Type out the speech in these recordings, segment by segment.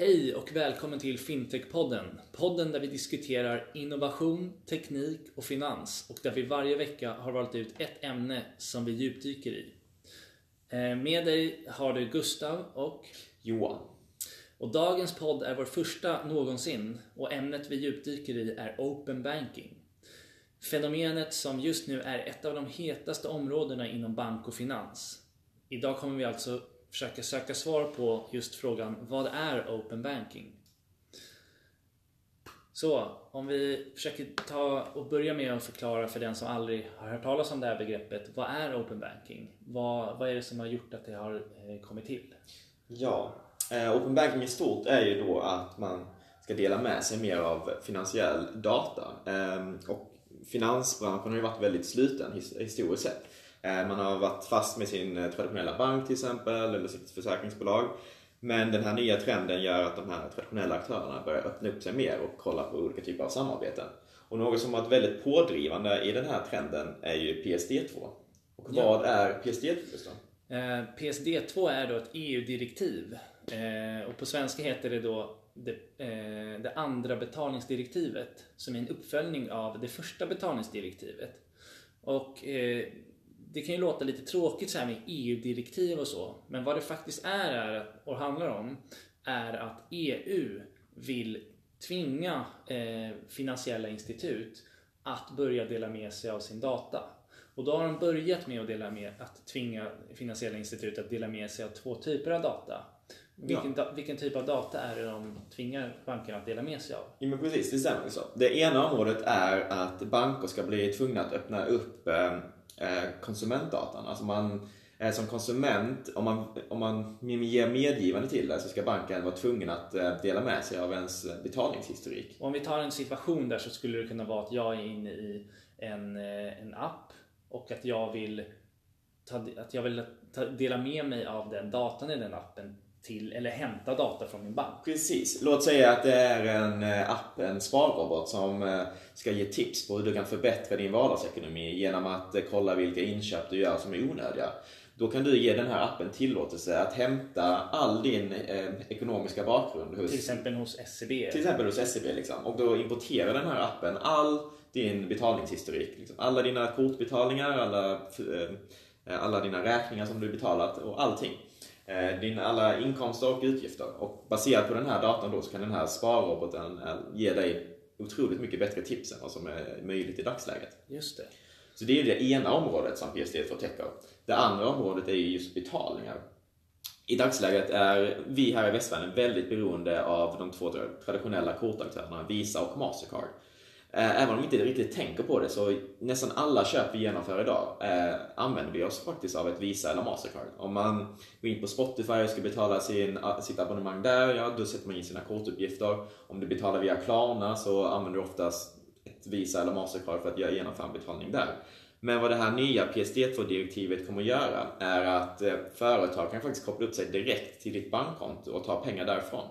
Hej och välkommen till Fintech-podden. Podden där vi diskuterar innovation, teknik och finans och där vi varje vecka har valt ut ett ämne som vi djupdyker i. Eh, med dig har du Gustav och Johan. Och dagens podd är vår första någonsin och ämnet vi djupdyker i är Open Banking. Fenomenet som just nu är ett av de hetaste områdena inom bank och finans. Idag kommer vi alltså försöka söka svar på just frågan vad är Open Banking? Så om vi försöker ta och börja med att förklara för den som aldrig har hört talas om det här begreppet. Vad är Open Banking? Vad, vad är det som har gjort att det har eh, kommit till? Ja, eh, Open Banking i stort är ju då att man ska dela med sig mer av finansiell data. Ehm, och finansbranschen har ju varit väldigt sluten historiskt sett. Eh, man har varit fast med sin eh, traditionella bank till exempel, eller sitt försäkringsbolag. Men den här nya trenden gör att de här traditionella aktörerna börjar öppna upp sig mer och kolla på olika typer av samarbeten. Och något som varit väldigt pådrivande i den här trenden är ju PSD2. Och vad är PSD2 då? Eh, PSD2 är då ett EU-direktiv och på svenska heter det då det, det andra betalningsdirektivet som är en uppföljning av det första betalningsdirektivet. Och det kan ju låta lite tråkigt så här med EU-direktiv och så, men vad det faktiskt är, är och handlar om är att EU vill tvinga eh, finansiella institut att börja dela med sig av sin data. Och då har de börjat med att, dela med, att tvinga finansiella institut att dela med sig av två typer av data. Vilken, ja. vilken, typ av data är det de tvingar bankerna att dela med sig av? Ja, men precis, det stämmer så. Det ena området är att banker ska bli tvungna att öppna upp eh, Eh, konsumentdatan. Alltså man, eh, som konsument, om man, om man ger medgivande till det så ska banken vara tvungen att eh, dela med sig av ens betalningshistorik. Om vi tar en situation där så skulle det kunna vara att jag är inne i en, en app och att jag vill, ta, att jag vill ta, dela med mig av den datan i den appen till, eller hämta data från min bank. Precis. Låt säga att det är en eh, app, en sparrobot som eh, ska ge tips på hur du kan förbättra din vardagsekonomi genom att eh, kolla vilka inköp du gör som är onödiga. Då kan du ge den här appen tillåtelse att hämta all din eh, ekonomiska bakgrund. Hos, till exempel hos SEB. Till exempel hos SEB. Liksom. Och då importerar den här appen all din betalningshistorik. Liksom. Alla dina kortbetalningar, alla, alla dina räkningar som du betalat och allting. Eh, dina alla inkomster och utgifter. Och baserat på den här datan då så kan den här sparroboten eh, ge dig otroligt mycket bättre tips än vad som är möjligt i dagsläget. Just det. Så det är det ena området som PSD2 täcker. Det andra området är just betalningar. I dagsläget är vi här i västvärlden väldigt beroende av de två traditionella kortaktörerna Visa och Mastercard. Eh, även om vi inte riktigt tänker på det så nästan alla köp vi genomför idag eh, använder vi oss faktiskt av ett Visa eller Mastercard. Om man går in på Spotify och ska betala sin, eh, sitt abonnemang där, ja då sätter man in sina kortuppgifter. Om du betalar via Klarna så använder du oftast ett Visa eller Mastercard för att genomföra en betalning där. Men vad det här nya PSD2-direktivet kommer att göra är att eh, företag kan faktiskt koppla upp sig direkt till ditt bankkonto och ta pengar därifrån.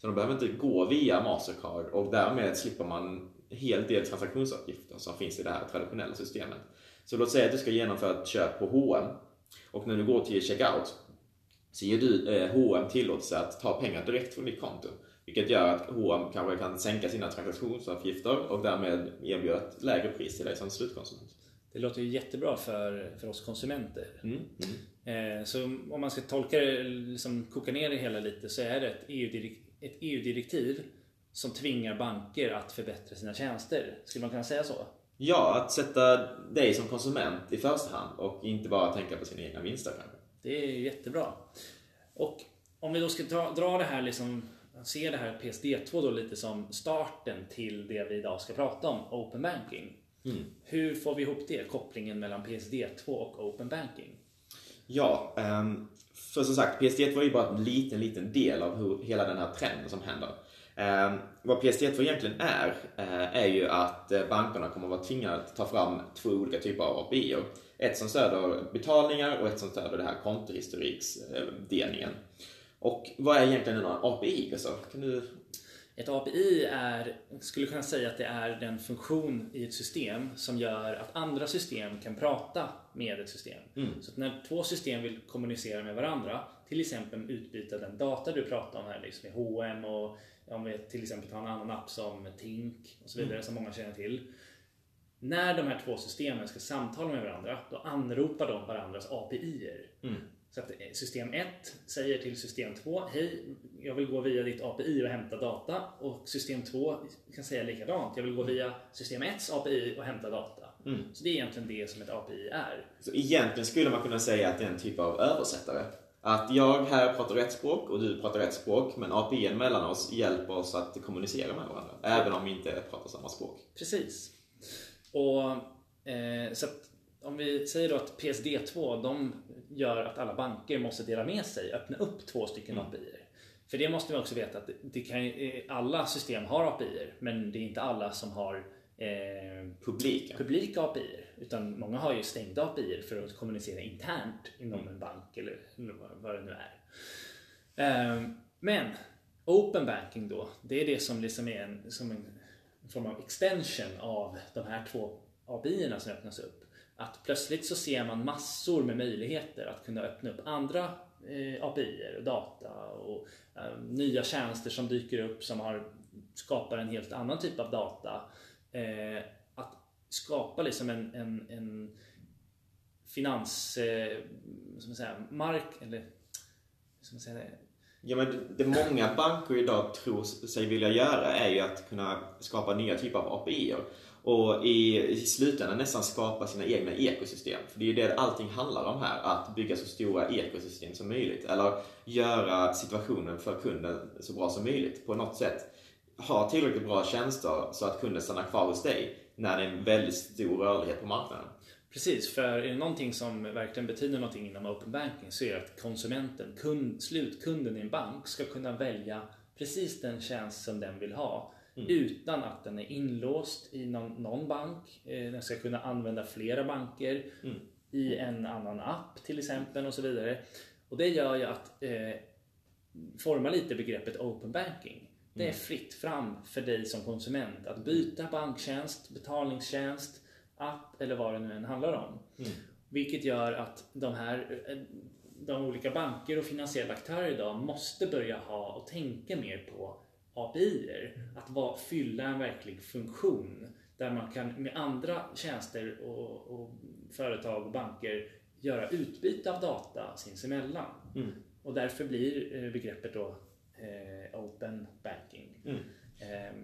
Så de behöver inte gå via Mastercard och därmed slipper man hel del transaktionsuppgifter som finns i det här traditionella systemet. Så låt säga att du ska genomföra ett köp på H&M och när du går till checkout så ger du eh, H&M tillåtelse att ta pengar direkt från ditt konto. Vilket gör att H&M kanske kan sänka sina transaktionsavgifter och därmed erbjuda ett lägre pris till dig som slutkonsument. Det låter ju jättebra för, för oss konsumenter. Mm, mm. Eh, så om man ska tolka det, liksom koka ner det hela lite så är det ett EU-direktiv EU som tvingar banker att förbättra sina tjänster. Skulle man kunna säga så? Ja, att sätta dig som konsument i första hand och inte bara tänka på sina egna vinster kanske. Det är jättebra. Och om vi då ska dra, dra det här liksom se det här PSD2 då lite som starten till det vi idag ska prata om, Open Banking. Mm. Hur får vi ihop det, kopplingen mellan PSD2 och Open Banking? Ja, um, för som sagt, PSD2 är ju bara en liten, liten del av hur, hela den här trenden som händer. Eh, vad PSD2 egentligen är, eh, är ju att eh, bankerna kommer att vara tvingade att ta fram två olika typer av API. Ett som stöder betalningar och ett som stöder det här kontohistoriksdelningen. Och vad är egentligen en API, Gustav? Kan du ett API är, skulle kunna säga att det är den funktion i ett system som gör att andra system kan prata med ett system. Mm. Så när två system vill kommunicera med varandra, till exempel utbyta den data du pratar om här, liksom i H&M och om vi till exempel tar en annan app som Tink och så vidare mm. som många känner till. När de här två systemen ska samtala med varandra, då anropar de varandras API-er. Mm. Så att eh, system 1 säger till system 2 Hej, jag vill gå via ditt API och hämta data. Och system 2 kan säga likadant. Jag vill gå via system 1 API och hämta data. Mm. Så det är egentligen det som ett API är. Så egentligen skulle man kunna säga att det är en typ av översättare? Att jag här pratar ett språk och du pratar ett språk men API mellan oss hjälper oss att kommunicera med varandra. Även om vi inte pratar samma språk. Precis. Och eh, så om vi säger då att PSD2 de gör att alla banker måste dela med sig, öppna upp två stycken mm. API. För det måste vi också veta att det kan, alla system har API men det är inte alla som har eh, publika. publika API. Utan många har ju stängda API för att kommunicera internt inom mm. en bank eller vad det nu är. Eh, men Open Banking då, det är det som liksom är en, som en form av extension av de här två API som öppnas upp att plötsligt så ser man massor med möjligheter att kunna öppna upp andra eh, API och data och eh, nya tjänster som dyker upp som har, skapar en helt annan typ av data. Eh, att skapa liksom en, en, en finans... Eh, som man säga, mark... Eller... Som man säga, Ja, men det många banker idag tror sig vilja göra är ju att kunna skapa nya typer av API. Och i, i slutändan nästan skapa sina egna ekosystem. För det är ju det allting handlar om här, att bygga så stora ekosystem som möjligt. Eller göra situationen för kunden så bra som möjligt på något sätt. Ha tillräckligt bra tjänster så att kunden stannar kvar hos dig när det är en väldigt stor rörlighet på marknaden. Precis, för är det någonting som verkligen betyder någonting inom open banking så är det att konsumenten, kund, slutkunden i en bank ska kunna välja precis den tjänst som den vill ha Mm. utan att den är inlåst i någon, någon bank. Eh, den ska kunna använda flera banker mm. i en annan app till exempel och så vidare. Och det gör ju att eh, forma lite begreppet open banking. Det är mm. fritt fram för dig som konsument att byta banktjänst, betalningstjänst, app eller vad det nu än handlar om. Mm. Vilket gör att de här de olika banker och finansiella aktörer idag måste börja ha och tänka mer på API, att vara, fylla en verklig funktion där man kan med andra tjänster och, och företag och banker göra utbyte av data sinsemellan. Mm. Och därför blir eh, begreppet då Open Banking. Mm. Eh,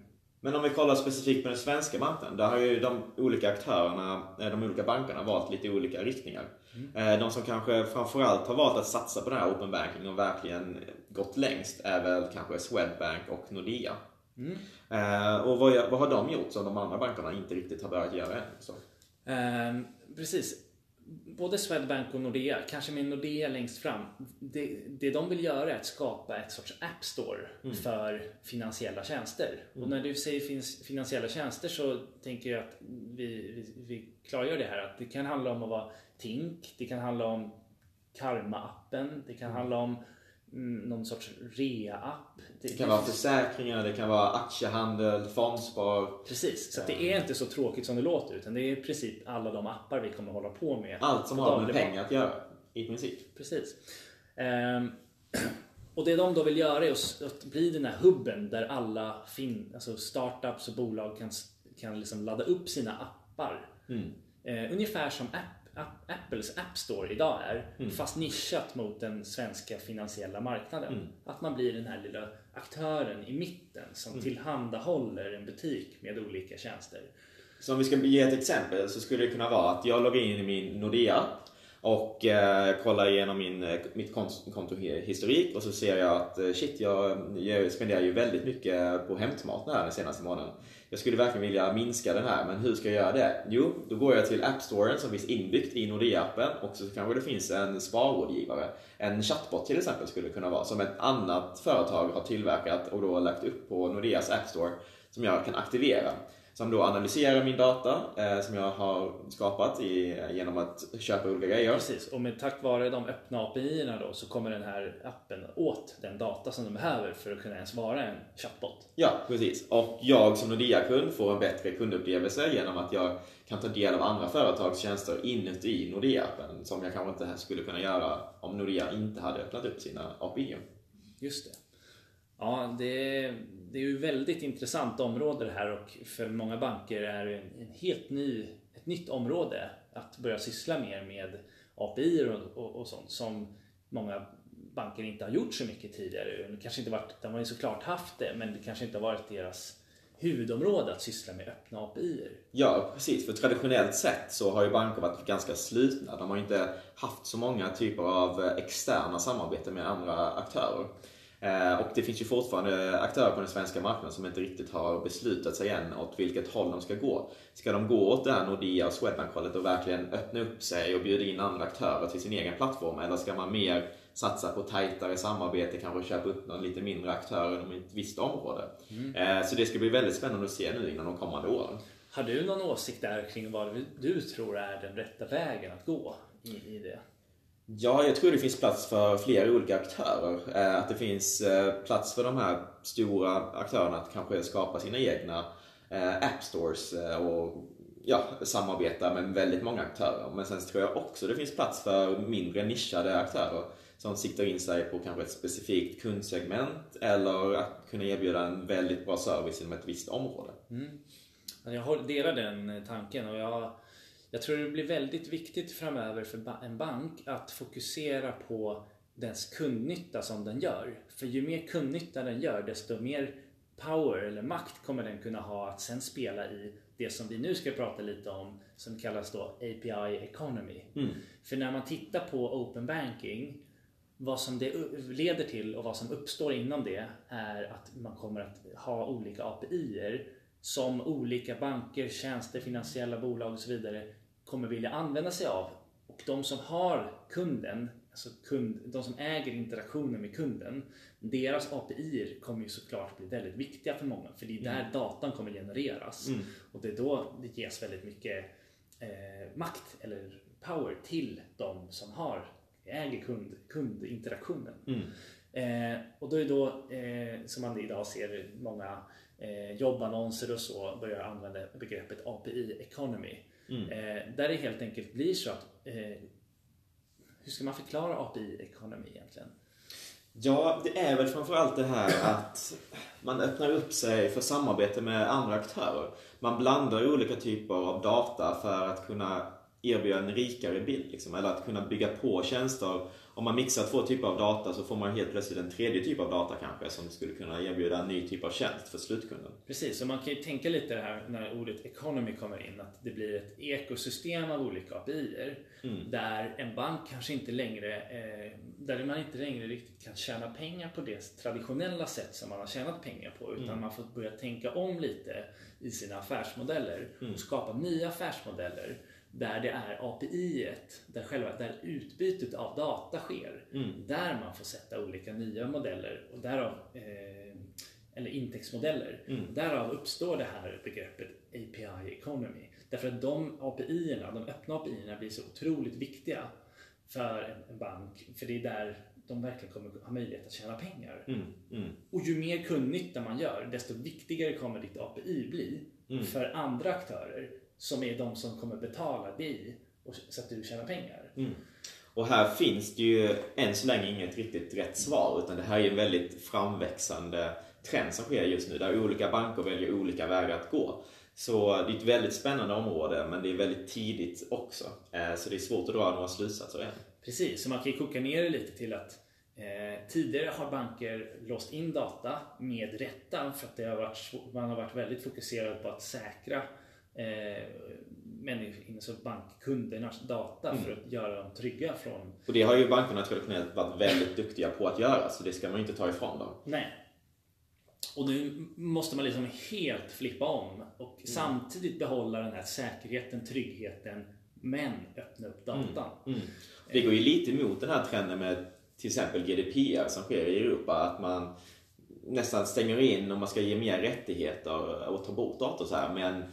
men om vi kollar specifikt på den svenska marknaden. Där har ju de olika aktörerna, eh, de olika bankerna valt lite olika riktningar. Mm. De som kanske framförallt har valt att satsa på den här open banking och verkligen gått längst är väl kanske Swedbank och Nordea. Mm. Och vad, vad, har de gjort som de andra bankerna inte riktigt har börjat göra än? Så? Um, precis både Swedbank och Nordea, kanske med Nordea längst fram, det, det de vill göra är att skapa ett sorts App Store mm. för finansiella tjänster. Mm. Och när du säger finansiella tjänster så tänker jag att vi, vi, vi klargör det här att det kan handla om att vara Tink, det kan handla om Karma-appen, det kan mm. handla om någon sorts rea-app. Det, det, kan vara försäkringar, det kan vara aktiehandel, fondspar. Precis, så det är inte så tråkigt som det låter utan det är i princip alla de appar vi kommer hålla på med. Allt som har med pengar att göra i princip. Precis. Um, och det de då vill göra är att, bli den här hubben där alla fin, alltså startups och bolag kan, kan liksom ladda upp sina appar. Mm. Uh, ungefär som app Apples App Store idag är. Mm. Fast nischat mot den svenska finansiella marknaden. Mm. Att man blir den här lilla aktören i mitten som mm. tillhandahåller en butik med olika tjänster. Så om vi ska ge ett exempel så skulle det kunna vara att jag loggar in i min Nordea och eh, kollar igenom min, eh, mitt kontohistorik och så ser jag att eh, shit, jag, jag spenderar ju väldigt mycket på hämtmat den senaste månaden jag skulle verkligen vilja minska den här, men hur ska jag göra det? Jo, då går jag till App Storen som finns inbyggt i Nordea-appen och så kanske det finns en sparrådgivare. En chatbot till exempel skulle kunna vara, som ett annat företag har tillverkat och då lagt upp på Nordeas App Store som jag kan aktivera som då analyserar min data eh, som jag har skapat i, genom att köpa olika grejer. Precis, och med tack vare de öppna API-erna då så kommer den här appen åt den data som de behöver för att kunna ens vara en chatbot. Ja, precis. Och jag som Nordea-kund får en bättre kundupplevelse genom att jag kan ta del av andra företags tjänster inuti Nordea-appen som jag kanske inte skulle kunna göra om Nordea inte hade öppnat upp sina API. Just det. Ja, det, det är ju väldigt intressant område det här och för många banker är det en, helt ny, ett nytt område att börja syssla mer med API och, och, och sånt som många banker inte har gjort så mycket tidigare. Det kanske inte varit, de har ju såklart haft det, men det kanske inte har varit deras huvudområde att syssla med öppna API. Ja, precis. För traditionellt sett så har ju banker varit ganska slutna. De har inte haft så många typer av eh, externa samarbeten med andra aktörer. Eh, och det finns ju fortfarande aktörer på den svenska marknaden som inte riktigt har beslutat sig än åt vilket håll de ska gå. Ska de gå åt det här Nordea och Swedbank-hållet och verkligen öppna upp sig och bjuda in andra aktörer till sin egen plattform? Eller ska man mer satsa på tajtare samarbete, kanske köpa upp någon lite mindre aktör inom ett visst område? Mm. Eh, så det ska bli väldigt spännande att se nu innan de kommande åren. Har du någon åsikt där kring vad du tror är den rätta vägen att gå i det? Ja, jag tror det finns plats för flera olika aktörer. Eh, att det finns eh, plats för de här stora aktörerna att kanske skapa sina egna eh, appstores och ja, samarbeta med väldigt många aktörer. Men sen tror jag också det finns plats för mindre nischade aktörer som siktar in sig på kanske ett specifikt kundsegment eller att kunna erbjuda en väldigt bra service inom ett visst område. Mm. Jag delar den tanken och jag jag tror det blir väldigt viktigt framöver för en bank att fokusera på dess kundnytta som den gör. För ju mer kundnytta den gör desto mer power eller makt kommer den kunna ha att sen spela i det som vi nu ska prata lite om som kallas då API Economy. Mm. För när man tittar på Open Banking vad som det leder till och vad som uppstår inom det är att man kommer att ha olika API som olika banker, tjänster, finansiella bolag och så vidare kommer vilja använda sig av. Och de som har kunden, alltså kund, de som äger interaktionen med kunden, deras API kommer ju såklart bli väldigt viktiga för många. För det är där mm. datan kommer genereras. Mm. Och det är då det ges väldigt mycket eh, makt eller power till de som har, äger kund, kundinteraktionen. Mm. Eh, och då är då, eh, som man idag ser många eh, jobbannonser och så börjar använda begreppet API Economy. Mm. Eh, där det helt enkelt blir så att eh, hur ska man förklara API-ekonomi egentligen? Ja, det är väl framförallt det här att man öppnar upp sig för samarbete med andra aktörer. Man blandar olika typer av data för att kunna erbjuda en rikare bild. Liksom, eller att kunna bygga på tjänster om man mixar två typer av data så får man helt plötsligt en tredje typ av data kanske som skulle kunna erbjuda en ny typ av tjänst för slutkunden. Precis, och man kan ju tänka lite det här när ordet economy kommer in att det blir ett ekosystem av olika API mm. där en bank kanske inte längre eh, där man inte längre riktigt kan tjäna pengar på det traditionella sätt som man har tjänat pengar på utan mm. man får börja tänka om lite i sina affärsmodeller mm. och skapa nya affärsmodeller där det är API, där, själva, där utbytet av data sker. Mm. Där man får sätta olika nya modeller och därav, eh, eller intäktsmodeller. Mm. Därav uppstår det här begreppet API Economy. Därför att de API-erna, de öppna API-erna blir så otroligt viktiga för en, en, bank. För det är där de verkligen kommer ha möjlighet att tjäna pengar. Mm. Mm. Och ju mer kundnytta man gör, desto viktigare kommer ditt API bli mm. för andra aktörer som är de som kommer betala dig så att du tjänar pengar. Mm. Och här finns det ju än så länge inget riktigt rätt svar utan det här är en väldigt framväxande trend som sker just nu där olika banker väljer olika vägar att gå. Så det är ett väldigt spännande område men det är väldigt tidigt också. Eh, så det är svårt att dra några slutsatser än. Precis, så man kan ju koka ner det lite till att eh, tidigare har banker låst in data med rätta för att det har varit, man har varit väldigt fokuserad på att säkra eh, alltså bankkundernas data mm. för att göra dem trygga från... Och det har ju bankerna traditionellt varit väldigt duktiga på att göra så det ska man ju inte ta ifrån dem. Nej. Och nu måste man liksom helt flippa om och mm. samtidigt behålla den här säkerheten, tryggheten men öppna upp datan. Mm. Mm. Det går ju lite emot den här trenden med till exempel GDPR som sker i Europa. Att man nästan stänger in och man ska ge mer rättigheter och ta bort data och så här. Men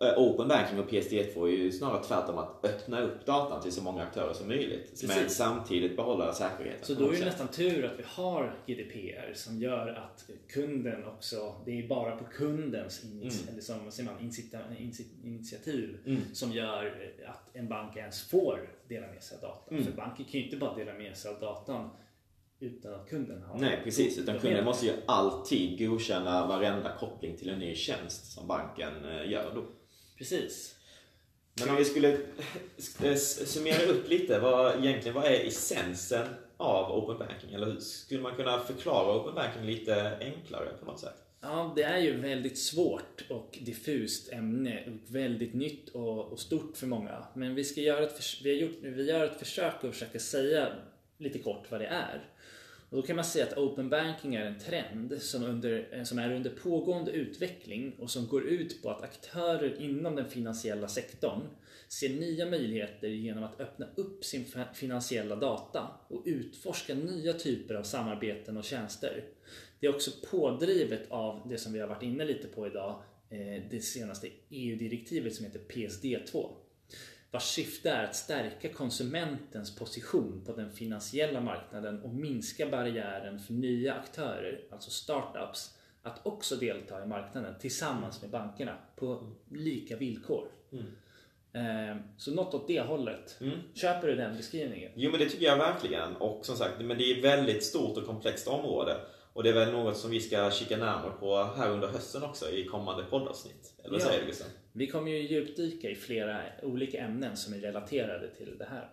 Open Banking och PSD2 är ju snarare tvärtom att öppna upp datan till så många aktörer som möjligt. Precis. Men samtidigt behålla säkerheten. Så då är det nästan tur att vi har GDPR som gör att kunden också, det är bara på kundens inici- eller som säger man, initiativ som gör att en bank ens får dela med sig av data. För banker kan ju inte bara dela med sig av datan utan att kunden har Nej, precis. Utan kunden måste ju alltid godkänna varenda koppling till en ny tjänst som banken eh, gör då. Precis. Men om vi skulle eh, summera upp lite, vad, egentligen vad är essensen av Open Banking? Eller hur skulle man kunna förklara Open Banking lite enklare på något sätt? Ja, det är ju väldigt svårt och diffust ämne och väldigt nytt och, och stort för många. Men vi, ska göra ett, vi, har gjort, vi gör ett försök att försöka säga lite kort vad det är. Och då kan man säga att open banking är en trend som, under, eh, som är under pågående utveckling och som går ut på att aktörer inom den finansiella sektorn ser nya möjligheter genom att öppna upp sin finansiella data och utforska nya typer av samarbeten och tjänster. Det är också pådrivet av det som vi har varit inne lite på idag, eh, det senaste EU-direktivet som heter PSD2 vars syfte är att stärka konsumentens position på den finansiella marknaden och minska barriären för nya aktörer, alltså startups, att också delta i marknaden tillsammans med bankerna på lika villkor. Eh, Så något åt det hållet. Köper du den beskrivningen? Jo men det tycker jag verkligen. Och som sagt, men det är ett väldigt stort och komplext område. Och det är väl något som vi ska kika närmare på här under hösten också i kommande poddavsnitt. Eller vad Ja. säger du Gustav? Vi kommer ju djupdyka i flera olika ämnen som är relaterade till det här.